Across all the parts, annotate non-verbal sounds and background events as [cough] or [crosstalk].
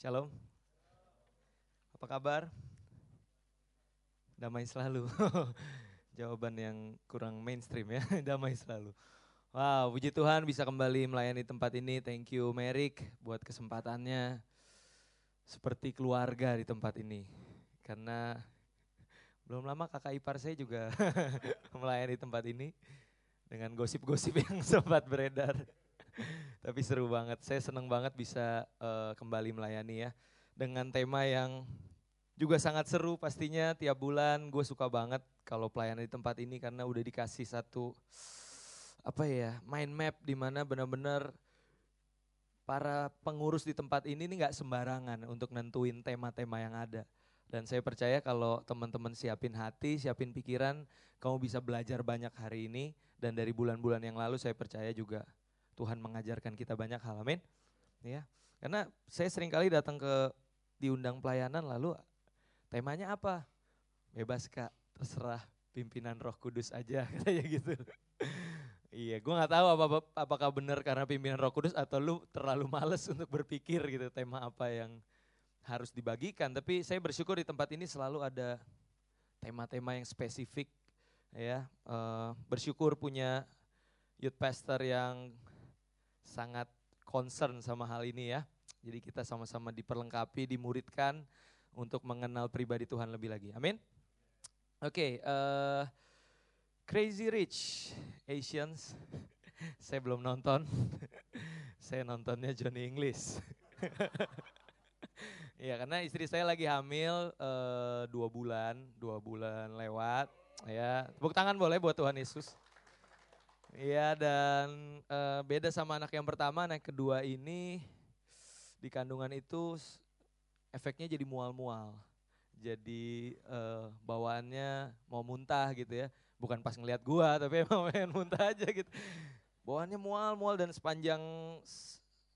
Shalom. Apa kabar? Damai selalu. [laughs] Jawaban yang kurang mainstream ya, [laughs] damai selalu. Wow, puji Tuhan bisa kembali melayani tempat ini. Thank you Merik buat kesempatannya. Seperti keluarga di tempat ini. Karena [laughs] belum lama kakak ipar saya juga melayani tempat ini. Dengan gosip-gosip yang sempat beredar. Tapi seru banget, saya senang banget bisa uh, kembali melayani ya. Dengan tema yang juga sangat seru pastinya tiap bulan gue suka banget kalau pelayanan di tempat ini karena udah dikasih satu apa ya mind map di mana benar-benar para pengurus di tempat ini ini nggak sembarangan untuk nentuin tema-tema yang ada. Dan saya percaya kalau teman-teman siapin hati, siapin pikiran, kamu bisa belajar banyak hari ini. Dan dari bulan-bulan yang lalu saya percaya juga Tuhan mengajarkan kita banyak hal, amin. Ya, karena saya sering kali datang ke diundang pelayanan lalu temanya apa? Bebas kak, terserah pimpinan Roh Kudus aja [laughs] katanya gitu. iya, gue nggak tahu apa, apakah benar karena pimpinan Roh Kudus atau lu terlalu males untuk berpikir gitu tema apa yang harus dibagikan. Tapi saya bersyukur di tempat ini selalu ada tema-tema yang spesifik ya. Uh, bersyukur punya youth pastor yang sangat concern sama hal ini ya. Jadi kita sama-sama diperlengkapi, dimuridkan untuk mengenal pribadi Tuhan lebih lagi. Amin. Oke, okay, uh, eh, Crazy Rich Asians. [laughs] Saya belum nonton. [laughs] saya nontonnya Johnny English. [laughs] Iya karena istri saya lagi hamil uh, dua bulan, dua bulan lewat. Ya, tepuk tangan boleh buat Tuhan Yesus. Iya dan uh, beda sama anak yang pertama, anak kedua ini di kandungan itu efeknya jadi mual-mual. Jadi uh, bawaannya mau muntah gitu ya. Bukan pas ngelihat gua [laughs] tapi emang pengen muntah aja gitu. Bawaannya mual-mual dan sepanjang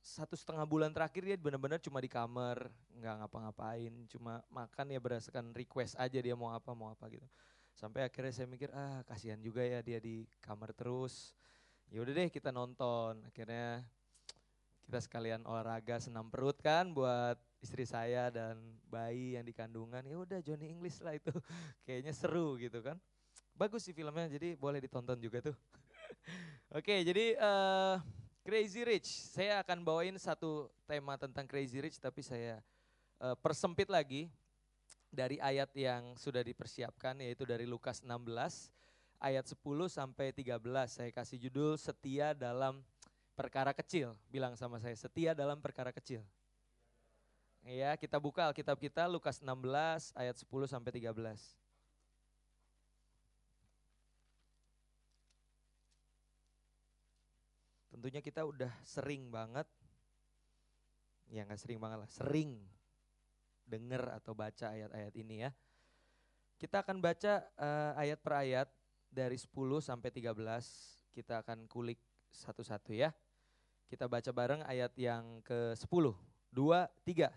satu setengah bulan terakhir dia benar-benar cuma di kamar, nggak ngapa-ngapain, cuma makan ya berdasarkan request aja dia mau apa mau apa gitu. Sampai akhirnya saya mikir, ah kasihan juga ya dia di kamar terus. Ya udah deh kita nonton. Akhirnya kita sekalian olahraga senam perut kan buat istri saya dan bayi yang di kandungan. Ya udah Johnny English lah itu. [laughs] Kayaknya seru gitu kan. Bagus sih filmnya, jadi boleh ditonton juga tuh. [laughs] Oke, jadi uh, Crazy Rich. Saya akan bawain satu tema tentang Crazy Rich, tapi saya uh, persempit lagi dari ayat yang sudah dipersiapkan yaitu dari Lukas 16 ayat 10 sampai 13. Saya kasih judul setia dalam perkara kecil. Bilang sama saya, setia dalam perkara kecil. Ya, kita buka Alkitab kita Lukas 16 ayat 10 sampai 13. Tentunya kita udah sering banget, ya nggak sering banget lah, sering dengar atau baca ayat-ayat ini ya. Kita akan baca uh, ayat per ayat dari 10 sampai 13. Kita akan kulik satu-satu ya. Kita baca bareng ayat yang ke-10. 2 3.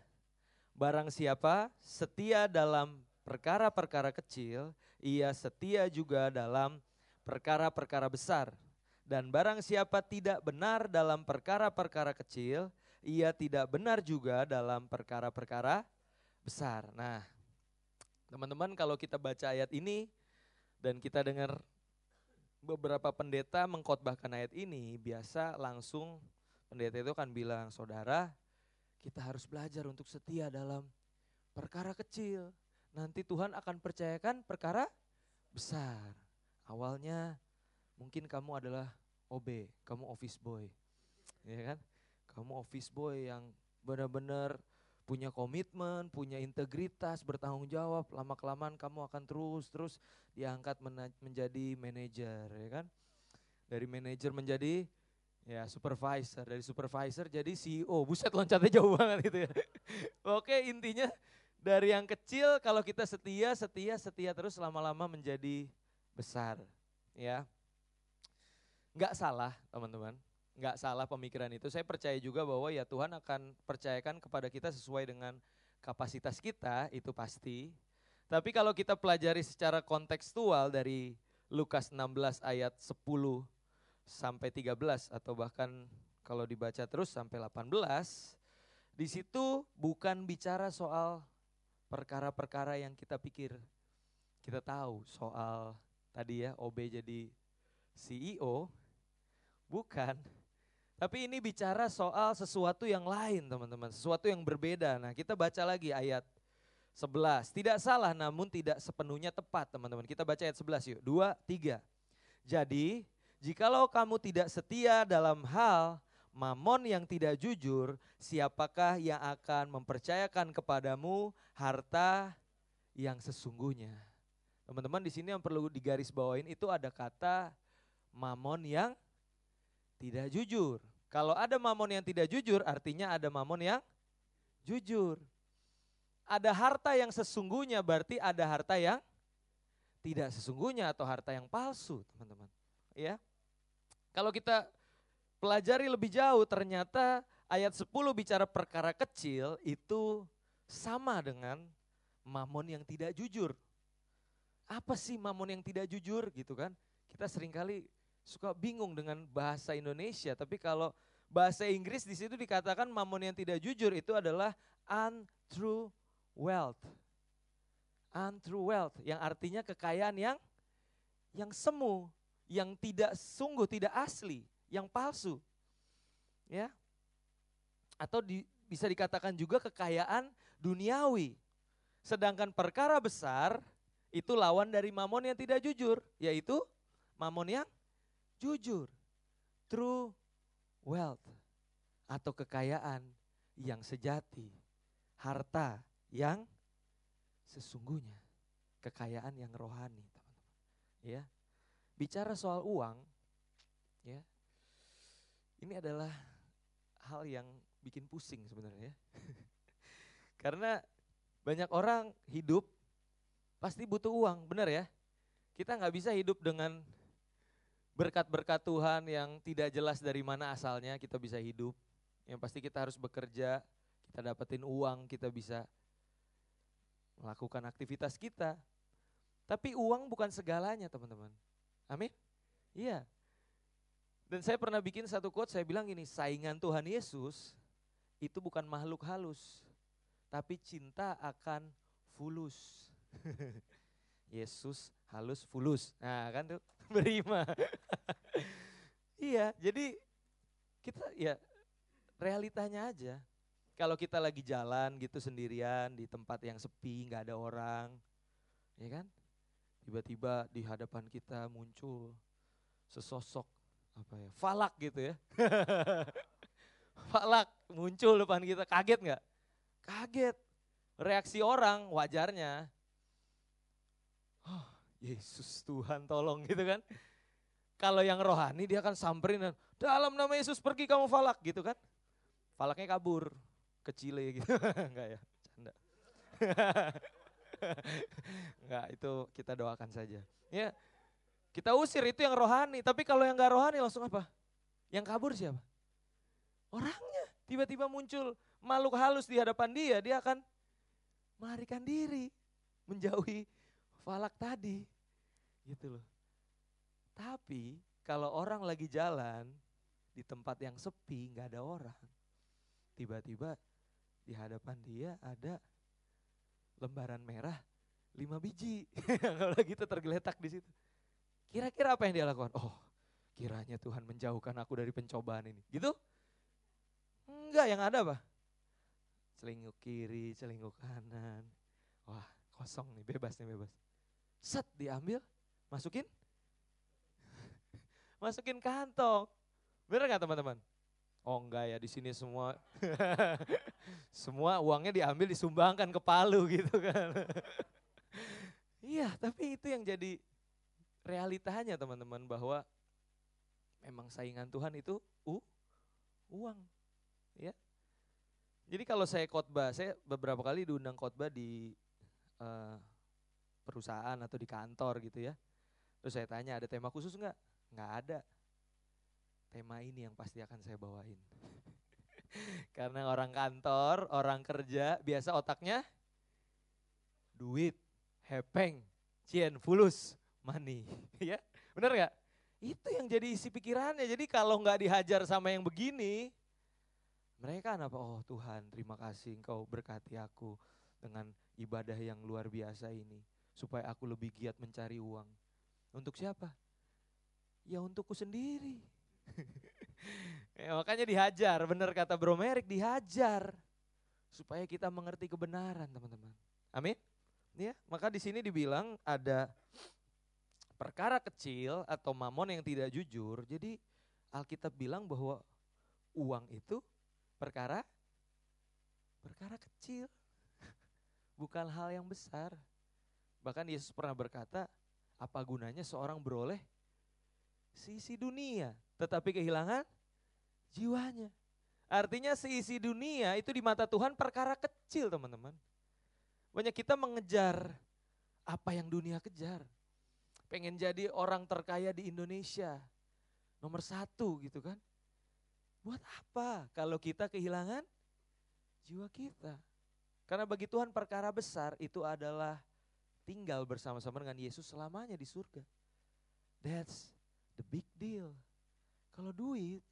Barang siapa setia dalam perkara-perkara kecil, ia setia juga dalam perkara-perkara besar. Dan barang siapa tidak benar dalam perkara-perkara kecil, ia tidak benar juga dalam perkara-perkara besar. Nah, teman-teman kalau kita baca ayat ini dan kita dengar beberapa pendeta mengkhotbahkan ayat ini, biasa langsung pendeta itu akan bilang, saudara kita harus belajar untuk setia dalam perkara kecil. Nanti Tuhan akan percayakan perkara besar. Awalnya mungkin kamu adalah OB, kamu office boy. Ya kan? Kamu office boy yang benar-benar punya komitmen, punya integritas, bertanggung jawab, lama-kelamaan kamu akan terus-terus diangkat menjadi manajer, ya kan? Dari manajer menjadi ya supervisor, dari supervisor jadi CEO. Buset loncatnya jauh banget itu ya. [laughs] Oke, intinya dari yang kecil kalau kita setia, setia, setia terus lama-lama menjadi besar, ya. Enggak salah, teman-teman nggak salah pemikiran itu. Saya percaya juga bahwa ya Tuhan akan percayakan kepada kita sesuai dengan kapasitas kita, itu pasti. Tapi kalau kita pelajari secara kontekstual dari Lukas 16 ayat 10 sampai 13 atau bahkan kalau dibaca terus sampai 18, Di situ bukan bicara soal perkara-perkara yang kita pikir. Kita tahu soal tadi ya OB jadi CEO, bukan. Tapi ini bicara soal sesuatu yang lain teman-teman, sesuatu yang berbeda. Nah kita baca lagi ayat 11. Tidak salah namun tidak sepenuhnya tepat teman-teman. Kita baca ayat 11 yuk. Dua, tiga. Jadi jikalau kamu tidak setia dalam hal mamon yang tidak jujur, siapakah yang akan mempercayakan kepadamu harta yang sesungguhnya? Teman-teman di sini yang perlu digaris bawain itu ada kata mamon yang tidak jujur. Kalau ada mamon yang tidak jujur, artinya ada mamon yang jujur. Ada harta yang sesungguhnya berarti ada harta yang tidak sesungguhnya atau harta yang palsu, teman-teman. Ya. Kalau kita pelajari lebih jauh ternyata ayat 10 bicara perkara kecil itu sama dengan mamon yang tidak jujur. Apa sih mamon yang tidak jujur gitu kan? Kita sering kali suka bingung dengan bahasa Indonesia, tapi kalau bahasa Inggris di situ dikatakan mamon yang tidak jujur itu adalah untrue wealth. Untrue wealth yang artinya kekayaan yang yang semu, yang tidak sungguh tidak asli yang palsu. Ya. Atau di, bisa dikatakan juga kekayaan duniawi. Sedangkan perkara besar itu lawan dari mamon yang tidak jujur, yaitu mamon yang jujur. True wealth atau kekayaan yang sejati. Harta yang sesungguhnya. Kekayaan yang rohani. Ya. Bicara soal uang, ya, ini adalah hal yang bikin pusing sebenarnya. [laughs] Karena banyak orang hidup pasti butuh uang, benar ya? Kita nggak bisa hidup dengan berkat-berkat Tuhan yang tidak jelas dari mana asalnya kita bisa hidup. Yang pasti kita harus bekerja, kita dapetin uang, kita bisa melakukan aktivitas kita. Tapi uang bukan segalanya teman-teman. Amin? Iya, dan saya pernah bikin satu quote, saya bilang gini, saingan Tuhan Yesus itu bukan makhluk halus, tapi cinta akan fulus. [laughs] Yesus halus fulus. Nah kan tuh [laughs] berima. iya, jadi kita ya realitanya aja. Kalau kita lagi jalan gitu sendirian di tempat yang sepi, nggak ada orang, ya kan? Tiba-tiba di hadapan kita muncul sesosok apa ya falak gitu ya [laughs] falak muncul depan kita kaget nggak kaget reaksi orang wajarnya Yesus Tuhan tolong gitu kan kalau yang rohani dia akan samperin dan dalam nama Yesus pergi kamu falak gitu kan falaknya kabur kecil gitu [laughs] enggak ya canda [laughs] enggak itu kita doakan saja ya kita usir itu yang rohani, tapi kalau yang gak rohani langsung apa? Yang kabur siapa? Orangnya. Tiba-tiba muncul makhluk halus di hadapan dia, dia akan melarikan diri, menjauhi falak tadi. Gitu loh. Tapi kalau orang lagi jalan di tempat yang sepi, nggak ada orang, tiba-tiba di hadapan dia ada lembaran merah lima biji. [laughs] kalau gitu tergeletak di situ. Kira-kira apa yang dia lakukan? Oh, kiranya Tuhan menjauhkan aku dari pencobaan ini. Gitu? Enggak, yang ada apa? Celinguk kiri, celinguk kanan. Wah, kosong nih, bebas nih, bebas. Set, diambil, masukin. [laughs] masukin kantong. Bener gak teman-teman? Oh enggak ya, di sini semua [laughs] semua uangnya diambil disumbangkan ke Palu gitu kan. [laughs] iya, tapi itu yang jadi realitanya teman-teman bahwa memang saingan Tuhan itu u uang ya jadi kalau saya khotbah saya beberapa kali diundang khotbah di uh, perusahaan atau di kantor gitu ya terus saya tanya ada tema khusus nggak nggak ada tema ini yang pasti akan saya bawain [laughs] karena orang kantor orang kerja biasa otaknya duit hepeng cien fulus money. [laughs] ya, bener gak? Itu yang jadi isi pikirannya. Jadi kalau nggak dihajar sama yang begini, Mereka apa? Oh Tuhan, terima kasih Engkau berkati aku dengan ibadah yang luar biasa ini. Supaya aku lebih giat mencari uang. Untuk siapa? Ya untukku sendiri. [laughs] ya, makanya dihajar, benar kata Bro Merik, dihajar. Supaya kita mengerti kebenaran teman-teman. Amin. Ya, maka di sini dibilang ada perkara kecil atau mamon yang tidak jujur. Jadi Alkitab bilang bahwa uang itu perkara perkara kecil. [laughs] Bukan hal yang besar. Bahkan Yesus pernah berkata, apa gunanya seorang beroleh sisi dunia, tetapi kehilangan jiwanya. Artinya seisi dunia itu di mata Tuhan perkara kecil teman-teman. Banyak kita mengejar apa yang dunia kejar. Pengen jadi orang terkaya di Indonesia. Nomor satu gitu kan. Buat apa kalau kita kehilangan jiwa kita? Karena bagi Tuhan perkara besar itu adalah tinggal bersama-sama dengan Yesus selamanya di surga. That's the big deal. Kalau duit,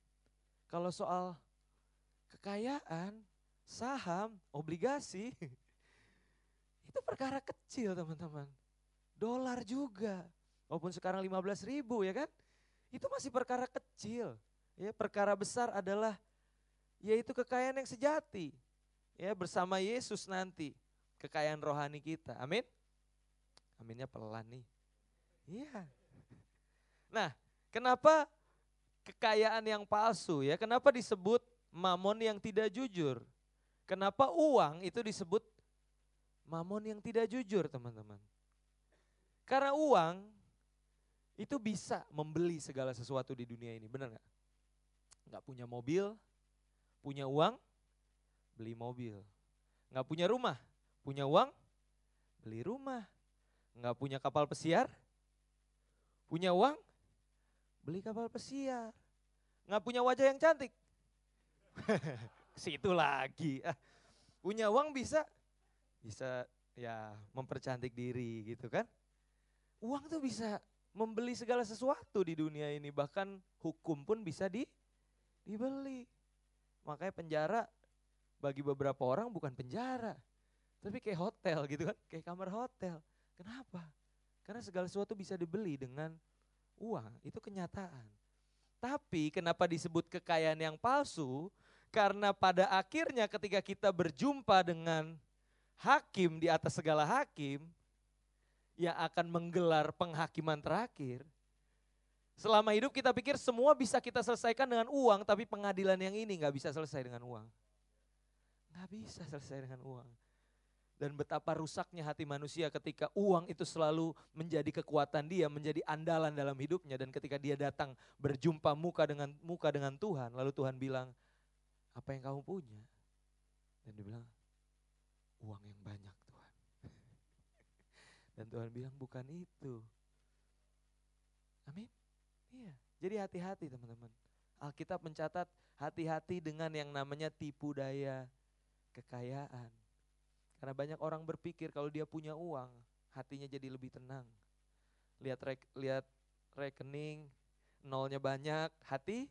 kalau soal kekayaan, saham, obligasi, [laughs] Itu perkara kecil teman-teman. Dolar juga. Walaupun sekarang 15 ribu ya kan. Itu masih perkara kecil. Ya, perkara besar adalah yaitu kekayaan yang sejati. Ya, bersama Yesus nanti kekayaan rohani kita. Amin. Aminnya pelan nih. Iya. Nah, kenapa kekayaan yang palsu ya? Kenapa disebut mamon yang tidak jujur? Kenapa uang itu disebut Mamon yang tidak jujur teman-teman. Karena uang itu bisa membeli segala sesuatu di dunia ini, benar nggak? Nggak punya mobil, punya uang, beli mobil. Nggak punya rumah, punya uang, beli rumah. Nggak punya kapal pesiar, punya uang, beli kapal pesiar. Nggak punya wajah yang cantik, [laughs] situ lagi. Ah, punya uang bisa bisa ya mempercantik diri gitu kan. Uang tuh bisa membeli segala sesuatu di dunia ini, bahkan hukum pun bisa di dibeli. Makanya penjara bagi beberapa orang bukan penjara, tapi kayak hotel gitu kan, kayak kamar hotel. Kenapa? Karena segala sesuatu bisa dibeli dengan uang, itu kenyataan. Tapi kenapa disebut kekayaan yang palsu? Karena pada akhirnya ketika kita berjumpa dengan hakim di atas segala hakim yang akan menggelar penghakiman terakhir. Selama hidup kita pikir semua bisa kita selesaikan dengan uang, tapi pengadilan yang ini nggak bisa selesai dengan uang. Nggak bisa selesai dengan uang. Dan betapa rusaknya hati manusia ketika uang itu selalu menjadi kekuatan dia, menjadi andalan dalam hidupnya. Dan ketika dia datang berjumpa muka dengan muka dengan Tuhan, lalu Tuhan bilang, apa yang kamu punya? Dan dia bilang, uang yang banyak Tuhan. [laughs] Dan Tuhan bilang bukan itu. Amin. Iya. Jadi hati-hati teman-teman. Alkitab mencatat hati-hati dengan yang namanya tipu daya kekayaan. Karena banyak orang berpikir kalau dia punya uang, hatinya jadi lebih tenang. Lihat rek, lihat rekening, nolnya banyak, hati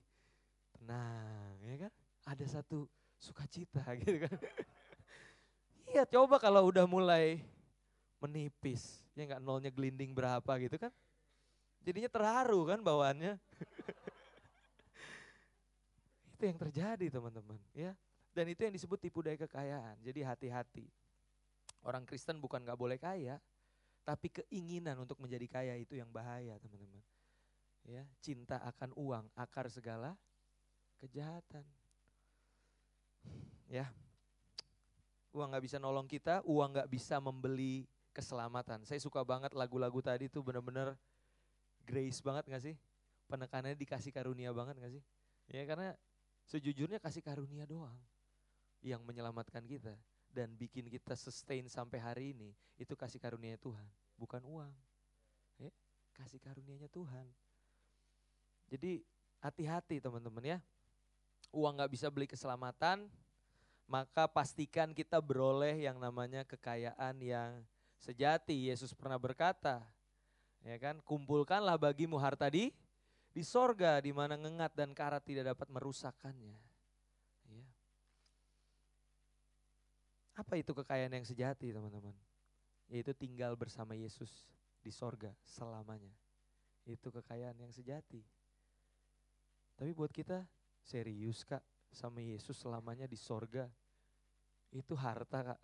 tenang, ya kan? Ada satu sukacita [laughs] gitu kan. Iya coba kalau udah mulai menipis, ya nggak nolnya gelinding berapa gitu kan. Jadinya terharu kan bawaannya. [laughs] itu yang terjadi teman-teman ya. Dan itu yang disebut tipu daya kekayaan. Jadi hati-hati. Orang Kristen bukan nggak boleh kaya, tapi keinginan untuk menjadi kaya itu yang bahaya teman-teman. Ya, cinta akan uang, akar segala kejahatan. Ya, Uang gak bisa nolong kita, uang gak bisa membeli keselamatan. Saya suka banget lagu-lagu tadi tuh bener-bener grace banget gak sih? Penekanannya dikasih karunia banget gak sih? Ya karena sejujurnya kasih karunia doang yang menyelamatkan kita dan bikin kita sustain sampai hari ini itu kasih karunia Tuhan, bukan uang. Ya, kasih karunianya Tuhan. Jadi hati-hati teman-teman ya. Uang gak bisa beli keselamatan, maka pastikan kita beroleh yang namanya kekayaan yang sejati. Yesus pernah berkata, ya kan, kumpulkanlah bagimu harta di di sorga di mana ngengat dan karat tidak dapat merusakkannya. Ya. Apa itu kekayaan yang sejati teman-teman? Yaitu tinggal bersama Yesus di sorga selamanya. Itu kekayaan yang sejati. Tapi buat kita serius kak sama Yesus selamanya di sorga. Itu harta kak.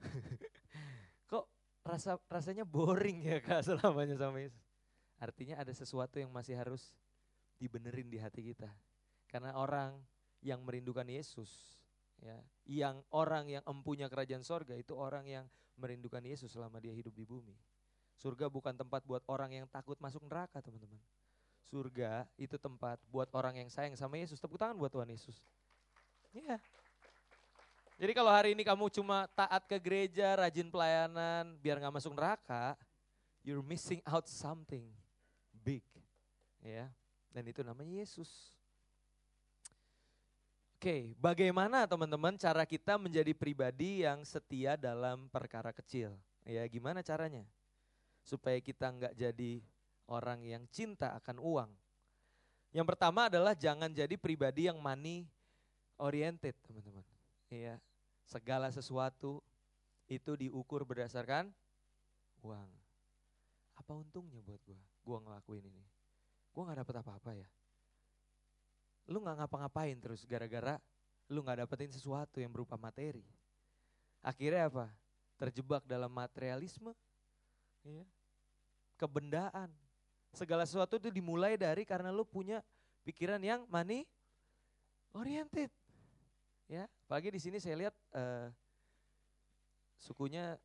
[laughs] Kok rasa rasanya boring ya kak selamanya sama Yesus? Artinya ada sesuatu yang masih harus dibenerin di hati kita. Karena orang yang merindukan Yesus, ya, yang orang yang empunya kerajaan sorga itu orang yang merindukan Yesus selama dia hidup di bumi. Surga bukan tempat buat orang yang takut masuk neraka teman-teman. Surga itu tempat buat orang yang sayang sama Yesus. Tepuk tangan buat Tuhan Yesus. Iya. Jadi kalau hari ini kamu cuma taat ke gereja, rajin pelayanan, biar nggak masuk neraka, you're missing out something big. Ya, dan itu namanya Yesus. Oke, bagaimana teman-teman cara kita menjadi pribadi yang setia dalam perkara kecil? Ya, gimana caranya? Supaya kita nggak jadi orang yang cinta akan uang. Yang pertama adalah jangan jadi pribadi yang money oriented, teman-teman. Ya, segala sesuatu itu diukur berdasarkan uang. Apa untungnya buat gue? Gue ngelakuin ini. Gue gak dapet apa-apa ya lu nggak ngapa-ngapain terus gara-gara lu nggak dapetin sesuatu yang berupa materi. Akhirnya apa? Terjebak dalam materialisme, ya, kebendaan. Segala sesuatu itu dimulai dari karena lu punya pikiran yang money oriented. Ya, pagi di sini saya lihat uh, sukunya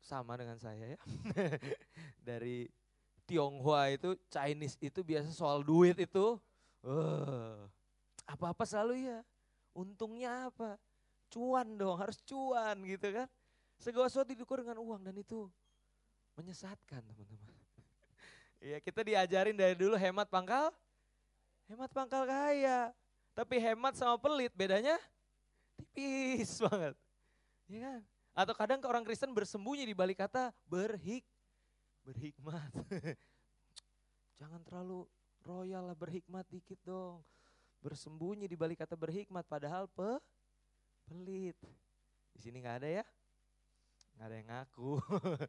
sama dengan saya ya. [laughs] dari Tionghoa itu Chinese itu biasa soal duit itu apa-apa selalu ya. Untungnya apa? Cuan dong, harus cuan gitu kan. Segala sesuatu diukur dengan uang dan itu menyesatkan teman-teman. [laughs] Ya kita diajarin dari dulu hemat pangkal, hemat pangkal kaya. Tapi hemat sama pelit bedanya tipis [laughs] banget. Ya kan? Atau kadang ke orang Kristen bersembunyi di balik kata berhik, berhikmat. [laughs] Jangan terlalu royal lah berhikmat dikit dong. Bersembunyi di balik kata berhikmat padahal pe pelit. Di sini nggak ada ya? Nggak ada yang ngaku.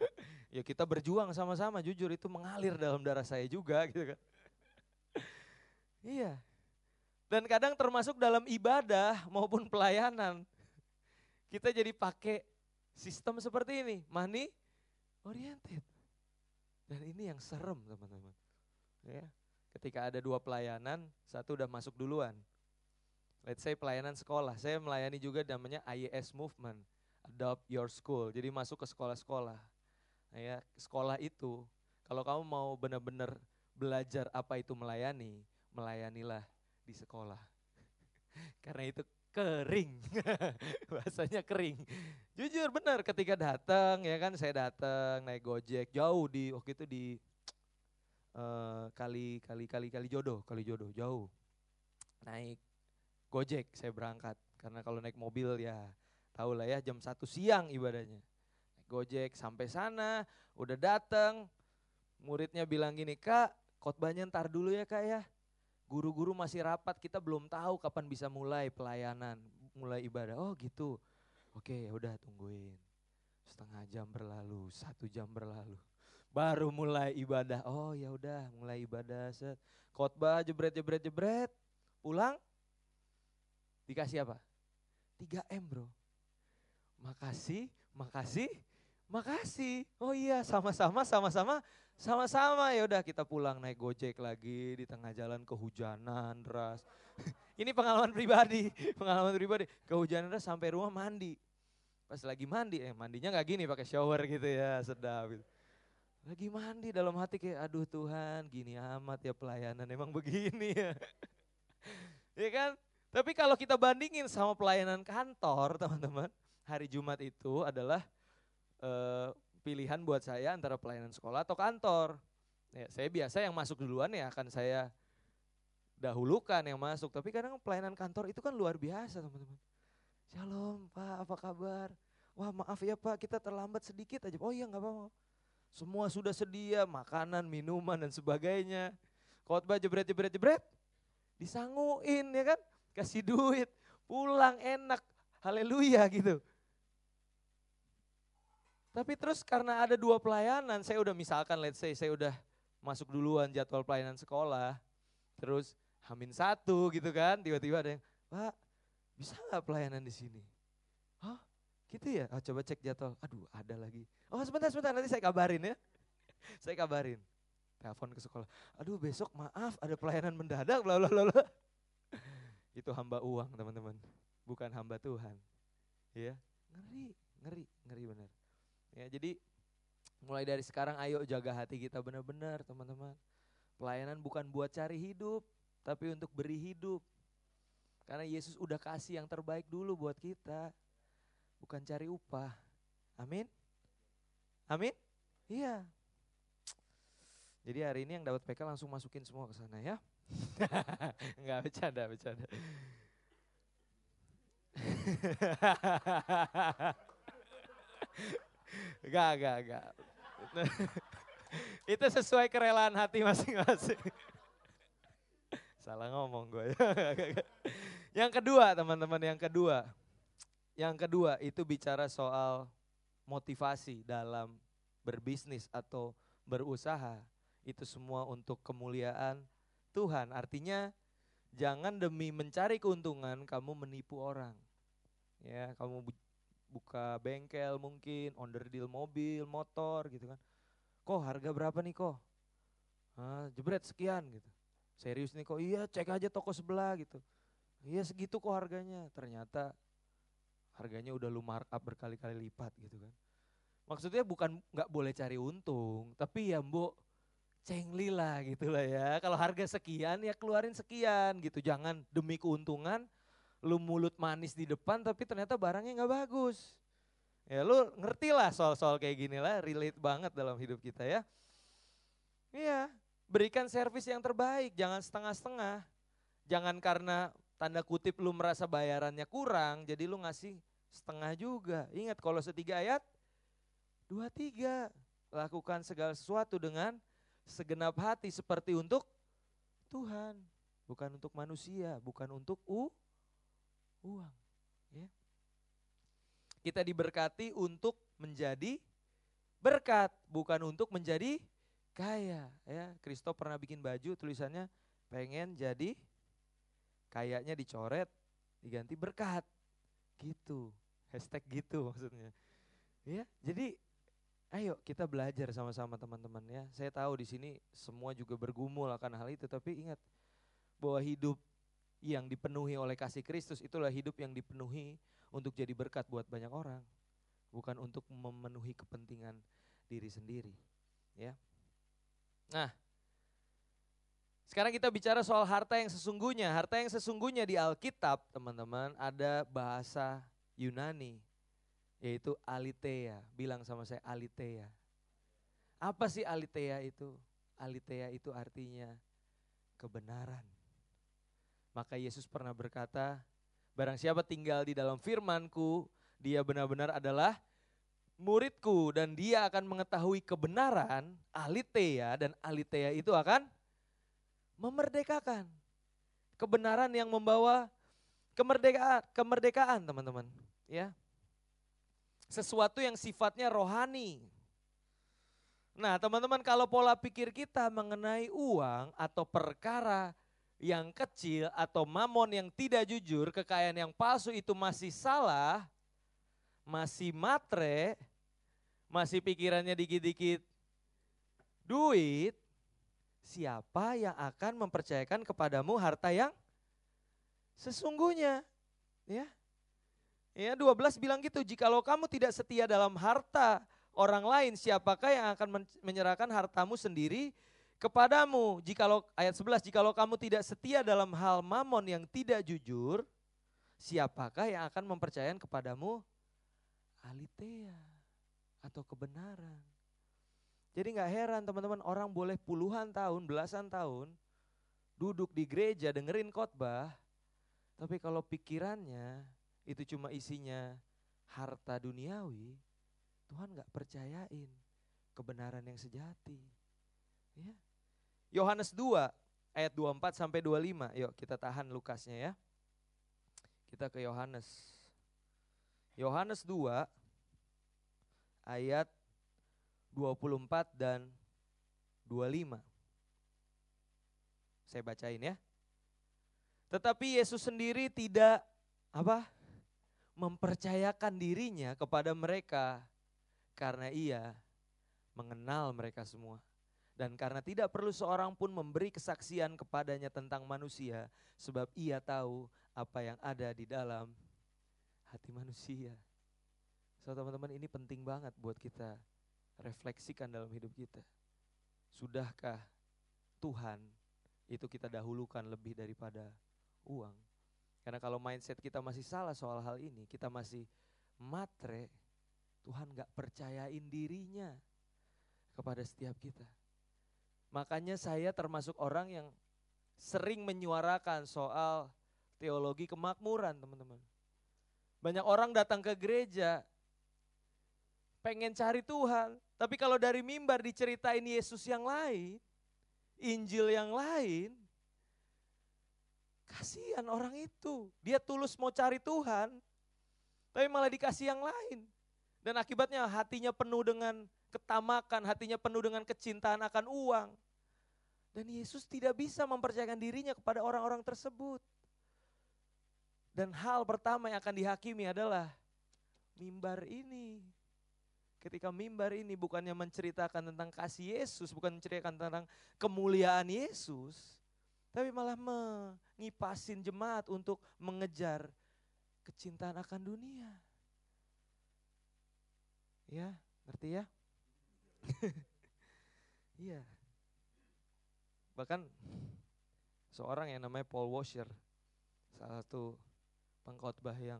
[laughs] ya kita berjuang sama-sama jujur itu mengalir dalam darah saya juga [laughs] gitu kan. iya. Dan kadang termasuk dalam ibadah maupun pelayanan. Kita jadi pakai sistem seperti ini, money oriented. Dan ini yang serem teman-teman. Ya, ketika ada dua pelayanan, satu udah masuk duluan. Let's say pelayanan sekolah, saya melayani juga namanya IES Movement, Adopt Your School. Jadi masuk ke sekolah-sekolah. Nah ya, sekolah itu kalau kamu mau benar-benar belajar apa itu melayani, melayanilah di sekolah. [laughs] Karena itu kering, [laughs] bahasanya kering. Jujur benar ketika datang ya kan saya datang naik gojek jauh di waktu itu di uh, kali kali kali kali jodoh kali jodoh jauh. Naik gojek saya berangkat karena kalau naik mobil ya tahu lah ya jam satu siang ibadahnya. Naik gojek sampai sana udah datang muridnya bilang gini kak khotbahnya ntar dulu ya kak ya. Guru-guru masih rapat kita belum tahu kapan bisa mulai pelayanan mulai ibadah. Oh gitu. Oke ya udah tungguin. Setengah jam berlalu satu jam berlalu baru mulai ibadah. Oh ya udah mulai ibadah set. Khotbah jebret jebret jebret. Pulang dikasih apa? 3M bro. Makasih, makasih, makasih. Oh iya sama-sama sama-sama sama-sama ya udah kita pulang naik gojek lagi di tengah jalan kehujanan deras. [laughs] Ini pengalaman pribadi, [laughs] pengalaman pribadi. Kehujanan deras sampai rumah mandi. Pas lagi mandi, eh mandinya nggak gini pakai shower gitu ya, sedap gitu. Lagi mandi dalam hati kayak aduh Tuhan gini amat ya pelayanan emang begini ya. [laughs] ya kan? Tapi kalau kita bandingin sama pelayanan kantor [laughs] teman-teman, hari Jumat itu adalah uh, pilihan buat saya antara pelayanan sekolah atau kantor. Ya, saya biasa yang masuk duluan ya akan saya dahulukan yang masuk. Tapi kadang pelayanan kantor itu kan luar biasa teman-teman. Shalom Pak, apa kabar? Wah maaf ya Pak, kita terlambat sedikit aja. Oh iya nggak apa-apa. Semua sudah sedia, makanan, minuman dan sebagainya. Khotbah jebret jebret jebret. Disanguin ya kan, kasih duit, pulang enak. Haleluya gitu. Tapi terus karena ada dua pelayanan, saya udah misalkan let's say saya udah masuk duluan jadwal pelayanan sekolah, terus hamin satu gitu kan, tiba-tiba ada yang, Pak bisa nggak pelayanan di sini? Gitu ya? Oh, coba cek jadwal. Aduh, ada lagi. Oh, sebentar, sebentar, nanti saya kabarin ya. [laughs] saya kabarin. Telepon ke sekolah. Aduh, besok maaf ada pelayanan mendadak, bla bla bla. [laughs] Itu hamba uang, teman-teman. Bukan hamba Tuhan. Ya, ngeri, ngeri, ngeri benar. Ya, jadi mulai dari sekarang ayo jaga hati kita benar-benar, teman-teman. Pelayanan bukan buat cari hidup, tapi untuk beri hidup. Karena Yesus udah kasih yang terbaik dulu buat kita. Bukan cari upah. Amin. Amin. Iya. Jadi hari ini yang dapat PK langsung masukin semua ke sana ya. [laughs] Enggak bercanda, bercanda. [laughs] Enggak, enggak, enggak. [laughs] Itu sesuai kerelaan hati masing-masing. Salah ngomong gue. yang kedua teman-teman, yang kedua. Yang kedua itu bicara soal motivasi dalam berbisnis atau berusaha. Itu semua untuk kemuliaan Tuhan. Artinya jangan demi mencari keuntungan kamu menipu orang. Ya, kamu buka bengkel mungkin, deal mobil, motor gitu kan. Kok harga berapa nih kok? Ah, jebret sekian gitu. Serius nih kok, iya cek aja toko sebelah gitu. Iya segitu kok harganya. Ternyata harganya udah lu markup berkali-kali lipat gitu kan. Maksudnya bukan nggak boleh cari untung, tapi ya mbok cengli lah gitu lah ya. Kalau harga sekian ya keluarin sekian gitu. Jangan demi keuntungan lu mulut manis di depan tapi ternyata barangnya nggak bagus. Ya lu ngerti lah soal-soal kayak gini lah, relate banget dalam hidup kita ya. Iya, berikan servis yang terbaik, jangan setengah-setengah. Jangan karena tanda kutip lu merasa bayarannya kurang, jadi lu ngasih setengah juga. Ingat kalau setiga ayat, dua tiga. Lakukan segala sesuatu dengan segenap hati seperti untuk Tuhan. Bukan untuk manusia, bukan untuk u uang. Ya. Kita diberkati untuk menjadi berkat, bukan untuk menjadi kaya. Ya, Kristo pernah bikin baju tulisannya pengen jadi kayaknya dicoret, diganti berkat. Gitu. Hashtag gitu [laughs] maksudnya. Ya, jadi ayo kita belajar sama-sama teman-teman ya. Saya tahu di sini semua juga bergumul akan hal itu, tapi ingat bahwa hidup yang dipenuhi oleh kasih Kristus itulah hidup yang dipenuhi untuk jadi berkat buat banyak orang, bukan untuk memenuhi kepentingan diri sendiri, ya. Nah, sekarang kita bicara soal harta yang sesungguhnya. Harta yang sesungguhnya di Alkitab, teman-teman, ada bahasa Yunani, yaitu Alitea. Bilang sama saya Alitea. Apa sih Alitea itu? Alitea itu artinya kebenaran. Maka Yesus pernah berkata, barang siapa tinggal di dalam firmanku, dia benar-benar adalah muridku dan dia akan mengetahui kebenaran, alitea dan alitea itu akan memerdekakan. Kebenaran yang membawa kemerdekaan, kemerdekaan teman-teman, ya. Sesuatu yang sifatnya rohani. Nah, teman-teman kalau pola pikir kita mengenai uang atau perkara yang kecil atau mamon yang tidak jujur, kekayaan yang palsu itu masih salah, masih matre, masih pikirannya dikit-dikit duit, siapa yang akan mempercayakan kepadamu harta yang sesungguhnya? Ya. Ya, 12 bilang gitu, jikalau kamu tidak setia dalam harta orang lain, siapakah yang akan menyerahkan hartamu sendiri kepadamu. Jikalau ayat 11, jikalau kamu tidak setia dalam hal mamon yang tidak jujur, siapakah yang akan mempercayakan kepadamu alitea atau kebenaran. Jadi nggak heran teman-teman orang boleh puluhan tahun, belasan tahun duduk di gereja dengerin khotbah, tapi kalau pikirannya itu cuma isinya harta duniawi, Tuhan nggak percayain kebenaran yang sejati. Ya. Yohanes 2 ayat 24 sampai 25. Yuk kita tahan Lukasnya ya. Kita ke Yohanes. Yohanes 2 ayat 24 dan 25. Saya bacain ya. Tetapi Yesus sendiri tidak apa? mempercayakan dirinya kepada mereka karena ia mengenal mereka semua. Dan karena tidak perlu seorang pun memberi kesaksian kepadanya tentang manusia, sebab ia tahu apa yang ada di dalam hati manusia. So teman-teman ini penting banget buat kita refleksikan dalam hidup kita. Sudahkah Tuhan itu kita dahulukan lebih daripada uang? Karena kalau mindset kita masih salah soal hal ini, kita masih matre, Tuhan gak percayain dirinya kepada setiap kita. Makanya saya termasuk orang yang sering menyuarakan soal teologi kemakmuran teman-teman. Banyak orang datang ke gereja, pengen cari Tuhan. Tapi kalau dari mimbar diceritain Yesus yang lain, Injil yang lain, Kasihan orang itu. Dia tulus mau cari Tuhan, tapi malah dikasih yang lain. Dan akibatnya hatinya penuh dengan ketamakan, hatinya penuh dengan kecintaan akan uang. Dan Yesus tidak bisa mempercayakan dirinya kepada orang-orang tersebut. Dan hal pertama yang akan dihakimi adalah mimbar ini. Ketika mimbar ini bukannya menceritakan tentang kasih Yesus, bukan menceritakan tentang kemuliaan Yesus, tapi malah mengipasin jemaat untuk mengejar kecintaan akan dunia. Ya, ngerti ya? [laughs] Iya. Bahkan seorang yang namanya Paul Washer, salah satu pengkhotbah yang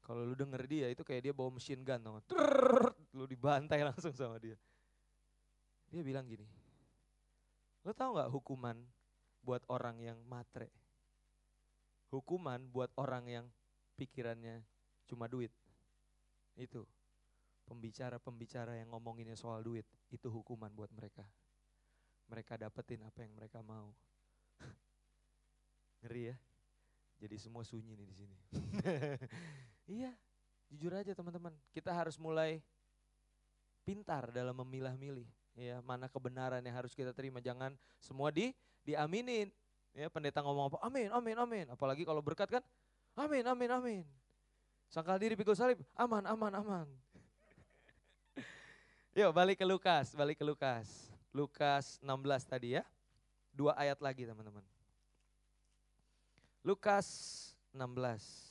kalau lu denger dia itu kayak dia bawa mesin gun, tau lu dibantai [laughs] langsung sama dia. Dia bilang gini, lo tau gak hukuman buat orang yang matre. Hukuman buat orang yang pikirannya cuma duit. Itu pembicara-pembicara yang ngomonginnya soal duit, itu hukuman buat mereka. Mereka dapetin apa yang mereka mau. [laughs] Ngeri ya? Jadi semua sunyi nih di sini. [laughs] iya, jujur aja teman-teman, kita harus mulai pintar dalam memilah-milih ya mana kebenaran yang harus kita terima jangan semua di diaminin. Ya pendeta ngomong apa amin amin amin. Apalagi kalau berkat kan amin amin amin. Sangkal diri pikul salib aman aman aman. [laughs] Yuk balik ke Lukas balik ke Lukas. Lukas 16 tadi ya. Dua ayat lagi teman-teman. Lukas 16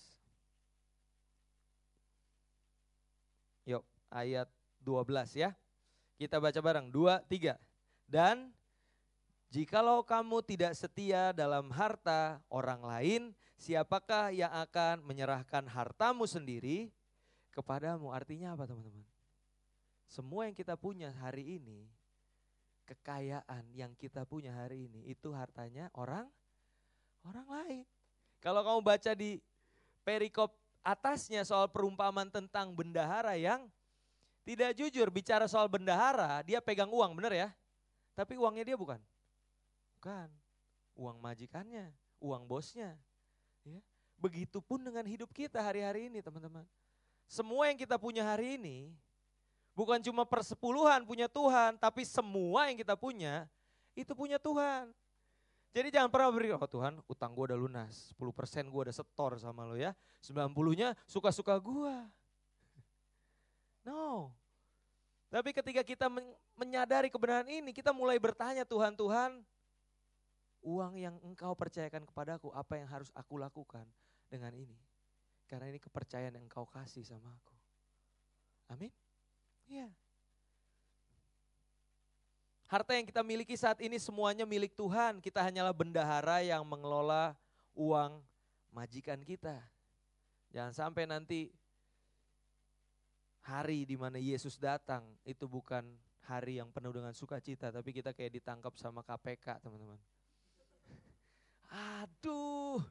Yuk, ayat 12 ya. Kita baca bareng, dua, tiga. Dan jikalau kamu tidak setia dalam harta orang lain, siapakah yang akan menyerahkan hartamu sendiri kepadamu? Artinya apa teman-teman? Semua yang kita punya hari ini, kekayaan yang kita punya hari ini, itu hartanya orang orang lain. Kalau kamu baca di perikop atasnya soal perumpamaan tentang bendahara yang tidak jujur bicara soal bendahara, dia pegang uang, benar ya? Tapi uangnya dia bukan. Bukan. Uang majikannya, uang bosnya. Ya. Begitupun dengan hidup kita hari-hari ini teman-teman. Semua yang kita punya hari ini, bukan cuma persepuluhan punya Tuhan, tapi semua yang kita punya, itu punya Tuhan. Jadi jangan pernah beri, oh Tuhan utang gue udah lunas, 10% gue udah setor sama lo ya, 90-nya suka-suka gue. [laughs] No. Tapi ketika kita menyadari kebenaran ini, kita mulai bertanya Tuhan, Tuhan, uang yang engkau percayakan kepadaku, apa yang harus aku lakukan dengan ini? Karena ini kepercayaan yang engkau kasih sama aku. Amin? Iya. Harta yang kita miliki saat ini semuanya milik Tuhan. Kita hanyalah bendahara yang mengelola uang majikan kita. Jangan sampai nanti hari di mana Yesus datang itu bukan hari yang penuh dengan sukacita, tapi kita kayak ditangkap sama KPK, teman-teman. Aduh,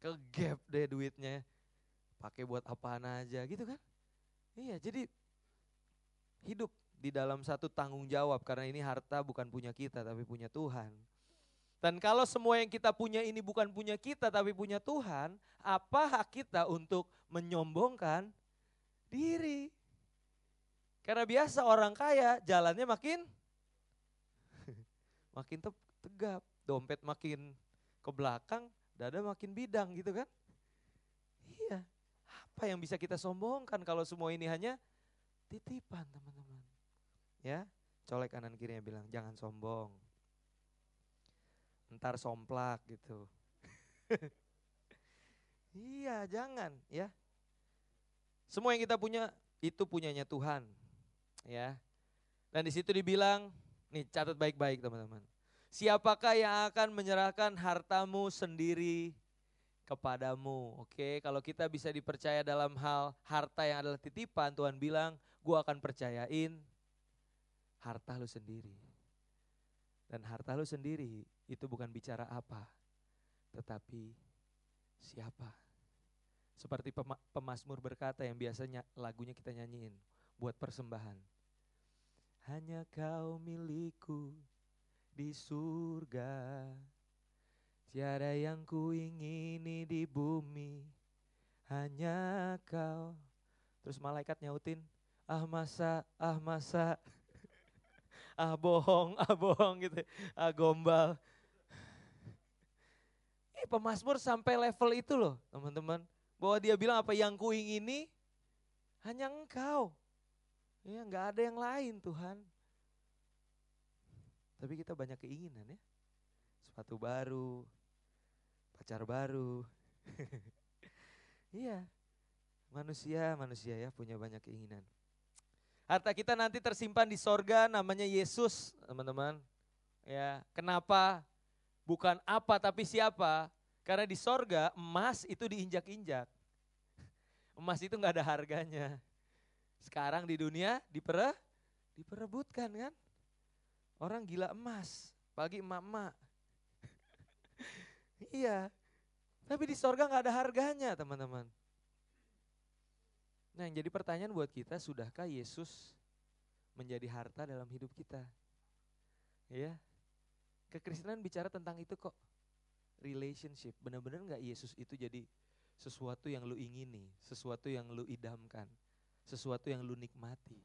ke gap deh duitnya. Pakai buat apaan aja gitu kan? Iya, jadi hidup di dalam satu tanggung jawab karena ini harta bukan punya kita tapi punya Tuhan. Dan kalau semua yang kita punya ini bukan punya kita tapi punya Tuhan, apa hak kita untuk menyombongkan diri. Karena biasa orang kaya jalannya makin [laughs] makin tegap, dompet makin ke belakang, dada makin bidang gitu kan. Iya, apa yang bisa kita sombongkan kalau semua ini hanya titipan teman-teman. Ya, colek kanan kirinya bilang jangan sombong. Ntar somplak gitu. [laughs] iya, jangan ya. Semua yang kita punya itu punyanya Tuhan ya. Dan di situ dibilang, nih catat baik-baik teman-teman. Siapakah yang akan menyerahkan hartamu sendiri kepadamu? Oke, kalau kita bisa dipercaya dalam hal harta yang adalah titipan, Tuhan bilang, gue akan percayain harta lu sendiri. Dan harta lu sendiri itu bukan bicara apa, tetapi siapa. Seperti pemazmur berkata yang biasanya lagunya kita nyanyiin buat persembahan. Hanya kau milikku di surga. Tiada yang ku ingini di bumi, hanya kau. Terus malaikat nyautin, ah masa, ah masa, [laughs] ah bohong, ah bohong gitu, ah gombal. [laughs] Eh pemasmur sampai level itu loh teman-teman. Bahwa dia bilang apa yang ku ingini hanya engkau. Ya nggak ada yang lain Tuhan. Tapi kita banyak keinginan ya. Sepatu baru, pacar baru. [laughs] iya, manusia, manusia ya punya banyak keinginan. Harta kita nanti tersimpan di sorga namanya Yesus teman-teman. Ya, kenapa? Bukan apa tapi siapa? Karena di sorga emas itu diinjak-injak. [laughs] Emas itu nggak ada harganya. Sekarang di dunia dipere, diperebutkan kan. Orang gila emas, pagi emak-emak. [laughs] iya, tapi di sorga nggak ada harganya teman-teman. Nah yang jadi pertanyaan buat kita, sudahkah Yesus menjadi harta dalam hidup kita? Ya, kekristenan bicara tentang itu kok. Relationship, benar-benar nggak Yesus itu jadi sesuatu yang lu ingini, sesuatu yang lu idamkan sesuatu yang lu nikmati.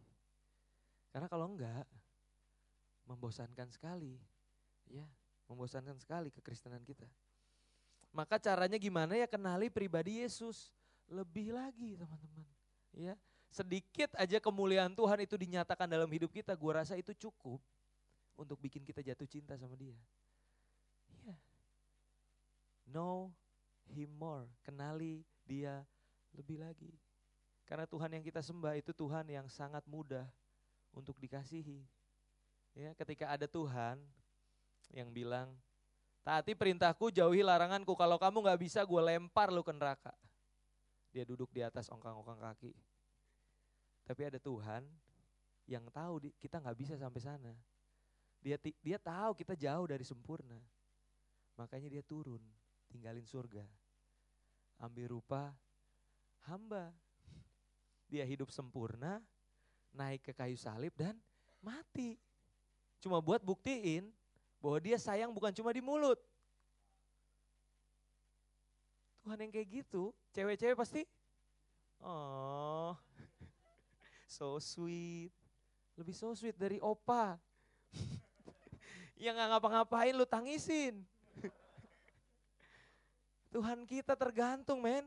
Karena kalau enggak, membosankan sekali. Ya, membosankan sekali kekristenan kita. Maka caranya gimana ya kenali pribadi Yesus lebih lagi teman-teman. Ya, sedikit aja kemuliaan Tuhan itu dinyatakan dalam hidup kita, gua rasa itu cukup untuk bikin kita jatuh cinta sama dia. Iya. Know him more, kenali dia lebih lagi. Karena Tuhan yang kita sembah itu Tuhan yang sangat mudah untuk dikasihi. Ya, ketika ada Tuhan yang bilang, taati perintahku, jauhi laranganku. Kalau kamu nggak bisa, gue lempar lu ke neraka. Dia duduk di atas ongkang-ongkang kaki. Tapi ada Tuhan yang tahu kita nggak bisa sampai sana. Dia dia tahu kita jauh dari sempurna. Makanya dia turun, tinggalin surga. Ambil rupa hamba dia hidup sempurna, naik ke kayu salib dan mati. Cuma buat buktiin bahwa dia sayang bukan cuma di mulut. Tuhan yang kayak gitu, cewek-cewek pasti, oh, [laughs] so sweet. Lebih so sweet dari opa. [laughs] yang gak ngapa-ngapain lu tangisin. [laughs] Tuhan kita tergantung men.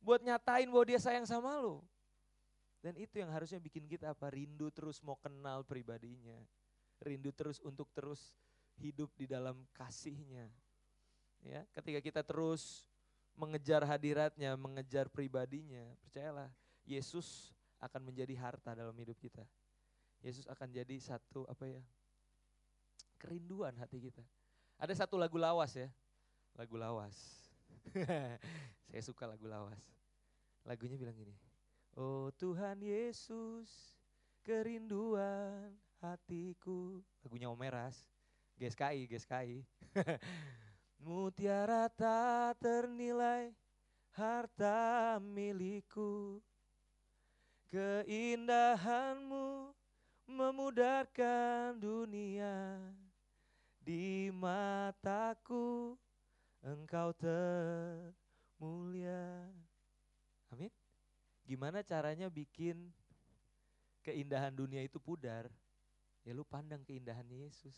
Buat nyatain bahwa dia sayang sama lu. Dan itu yang harusnya bikin kita apa? Rindu terus mau kenal pribadinya. Rindu terus untuk terus hidup di dalam kasihnya. Ya, ketika kita terus mengejar hadiratnya, mengejar pribadinya, percayalah Yesus akan menjadi harta dalam hidup kita. Yesus akan jadi satu apa ya? kerinduan hati kita. Ada satu lagu lawas ya. Lagu lawas. [laughs] Saya suka lagu lawas. Lagunya bilang gini. Oh Tuhan Yesus, kerinduan hatiku. Lagunya Omeras, GSKI, GSKI. [laughs] Mutiara tak ternilai, harta milikku. Keindahanmu memudarkan dunia. Di mataku engkau termulia. Amin. Gimana caranya bikin keindahan dunia itu pudar, ya lu pandang keindahannya Yesus.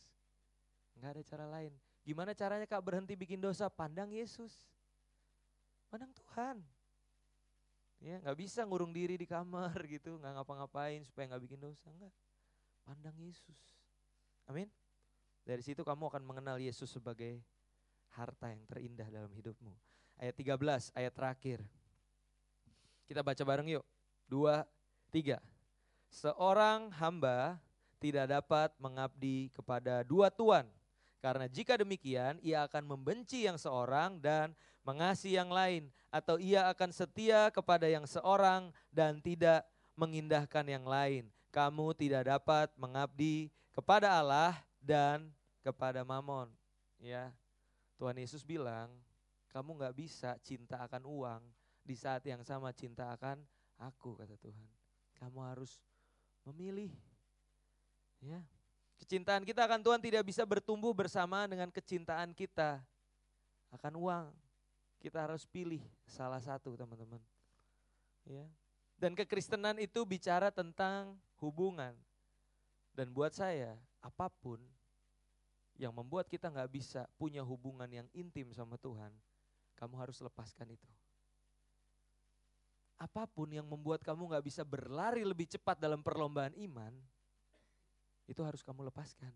Enggak ada cara lain. Gimana caranya kak berhenti bikin dosa? Pandang Yesus. Pandang Tuhan. Ya, nggak bisa ngurung diri di kamar [laughs] gitu, nggak ngapa-ngapain supaya nggak bikin dosa, enggak. Pandang Yesus. Amin. Dari situ kamu akan mengenal Yesus sebagai harta yang terindah dalam hidupmu. Ayat 13, ayat terakhir. Kita baca bareng yuk. Dua, tiga. Seorang hamba tidak dapat mengabdi kepada dua tuan. Karena jika demikian, ia akan membenci yang seorang dan mengasihi yang lain. Atau ia akan setia kepada yang seorang dan tidak mengindahkan yang lain. Kamu tidak dapat mengabdi kepada Allah dan kepada mamon. Ya, Tuhan Yesus bilang, kamu nggak bisa cinta akan uang di saat yang sama cinta akan aku, kata Tuhan. Kamu harus memilih. Ya, Kecintaan kita akan Tuhan tidak bisa bertumbuh bersama dengan kecintaan kita akan uang. Kita harus pilih salah satu teman-teman. Ya. Dan kekristenan itu bicara tentang hubungan. Dan buat saya, apa pun yang membuat kita nggak bisa punya hubungan yang intim sama Tuhan, kamu harus lepaskan itu. Apa pun yang membuat kamu nggak bisa berlari lebih cepat dalam perlombaan iman, itu harus kamu lepaskan.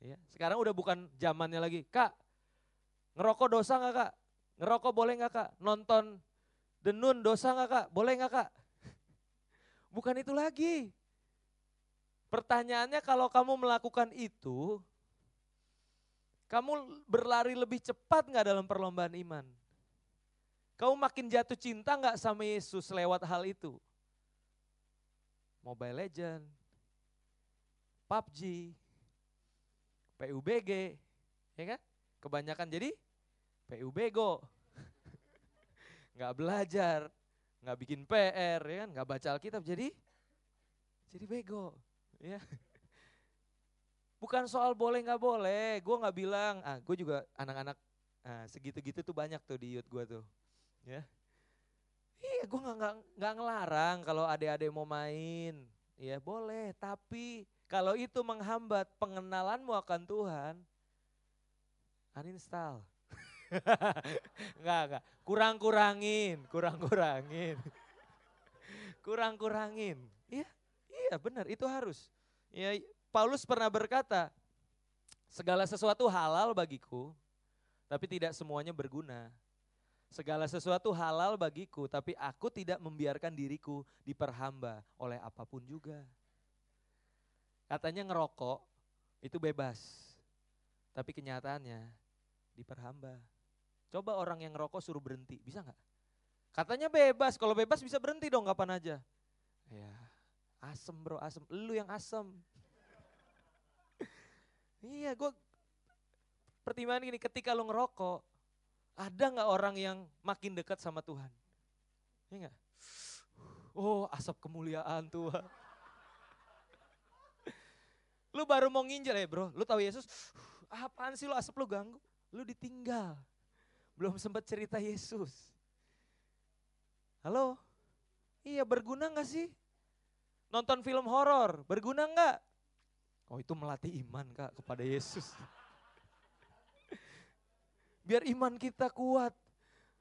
Ya, sekarang udah bukan zamannya lagi, kak ngerokok dosa nggak kak? Ngerokok boleh nggak kak? Nonton denun dosa nggak kak? Boleh nggak kak? [laughs] Bukan itu lagi. Pertanyaannya kalau kamu melakukan itu, kamu berlari lebih cepat nggak dalam perlombaan iman? Kamu makin jatuh cinta nggak sama Yesus lewat hal itu? Mobile Legend, PUBG, PUBG, ya kan? Kebanyakan jadi PUBGO. [laughs] nggak belajar, nggak bikin PR, ya kan? Nggak baca Alkitab, jadi jadi bego, ya. Bukan soal boleh nggak boleh, gue nggak bilang, ah gue juga anak-anak nah, segitu-gitu tuh banyak tuh di youth gue tuh, ya. Iya, gue nggak nggak ngelarang kalau adik-adik mau main, ya boleh. Tapi kalau itu menghambat pengenalanmu akan Tuhan, uninstall. [laughs] enggak, enggak. Kurang-kurangin, kurang-kurangin. [laughs] Kurang-kurangin. Iya, iya benar, itu harus. Ya, Paulus pernah berkata, segala sesuatu halal bagiku, tapi tidak semuanya berguna. Segala sesuatu halal bagiku, tapi aku tidak membiarkan diriku diperhamba oleh apa pun juga. Katanya ngerokok itu bebas. Tapi kenyataannya diperhamba. Coba orang yang ngerokok suruh berhenti, bisa nggak? Katanya bebas, kalau bebas bisa berhenti dong kapan aja. Ya, asem bro, asem. Lu yang asem. [laughs] iya, gue pertimbangan gini, ketika lu ngerokok, ada nggak orang yang makin dekat sama Tuhan? Iya nggak? Oh, asap kemuliaan Tuhan. Lu baru mau nginjil ya bro, lu tahu Yesus, apaan sih lu asap lu ganggu? Lu ditinggal, belum sempat cerita Yesus. Halo? Iya berguna gak sih? Nonton film horor, berguna gak? Oh itu melatih iman kak kepada Yesus. [laughs] Biar iman kita kuat.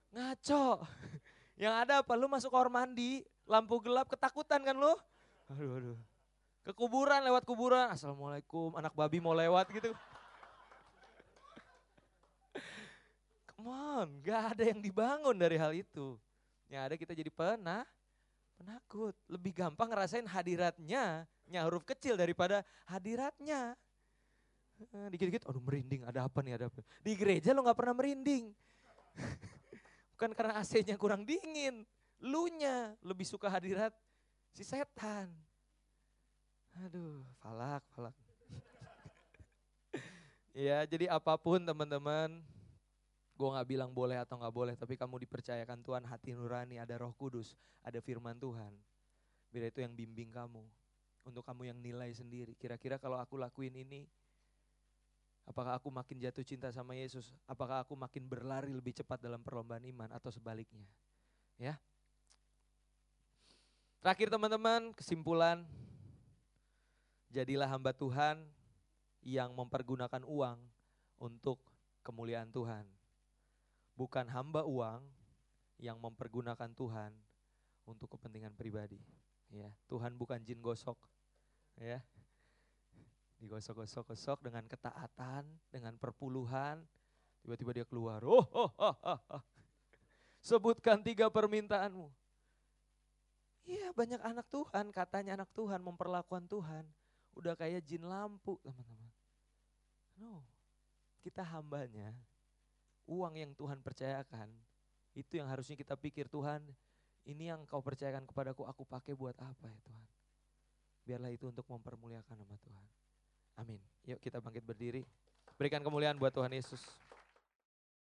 Ngaco. Yang ada apa? Lu masuk kamar mandi, lampu gelap, ketakutan kan lu? Aduh, aduh. Ke kuburan, lewat kuburan, Assalamualaikum, anak babi mau lewat gitu. Come on, gak ada yang dibangun dari hal itu. Yang ada kita jadi penah, penakut. Lebih gampang ngerasain hadiratnya, nya huruf kecil daripada hadiratnya. Eh, dikit-dikit, aduh merinding, ada apa nih, ada apa. Di gereja lo gak pernah merinding. [laughs] Bukan karena AC-nya kurang dingin. Lu nya lebih suka hadirat si setan. Aduh, falak, falak. [laughs] ya, jadi apa pun teman-teman, gue gak bilang boleh atau gak boleh, tapi kamu dipercayakan Tuhan hati nurani, ada roh kudus, ada firman Tuhan. Biar itu yang bimbing kamu, untuk kamu yang nilai sendiri. Kira-kira kalau aku lakuin ini, apakah aku makin jatuh cinta sama Yesus? Apakah aku makin berlari lebih cepat dalam perlombaan iman atau sebaliknya? Ya, Terakhir teman-teman, kesimpulan. Jadilah hamba Tuhan yang mempergunakan uang untuk kemuliaan Tuhan. Bukan hamba uang yang mempergunakan Tuhan untuk kepentingan pribadi. Ya, Tuhan bukan jin gosok. Ya. Digosok-gosok-gosok dengan ketaatan, dengan perpuluhan, tiba-tiba dia keluar. Oh, oh, oh, oh, oh. Sebutkan tiga permintaanmu. Iya banyak anak Tuhan, katanya anak Tuhan, memperlakukan Tuhan. Udah kayak jin lampu teman-teman. No, kita hambanya. Uang yang Tuhan percayakan, itu yang harusnya kita pikir Tuhan, ini yang kau percayakan kepadaku, aku pakai buat apa ya Tuhan. Biarlah itu untuk mempermuliakan nama Tuhan. Amin. Yuk kita bangkit berdiri. Berikan kemuliaan buat Tuhan Yesus.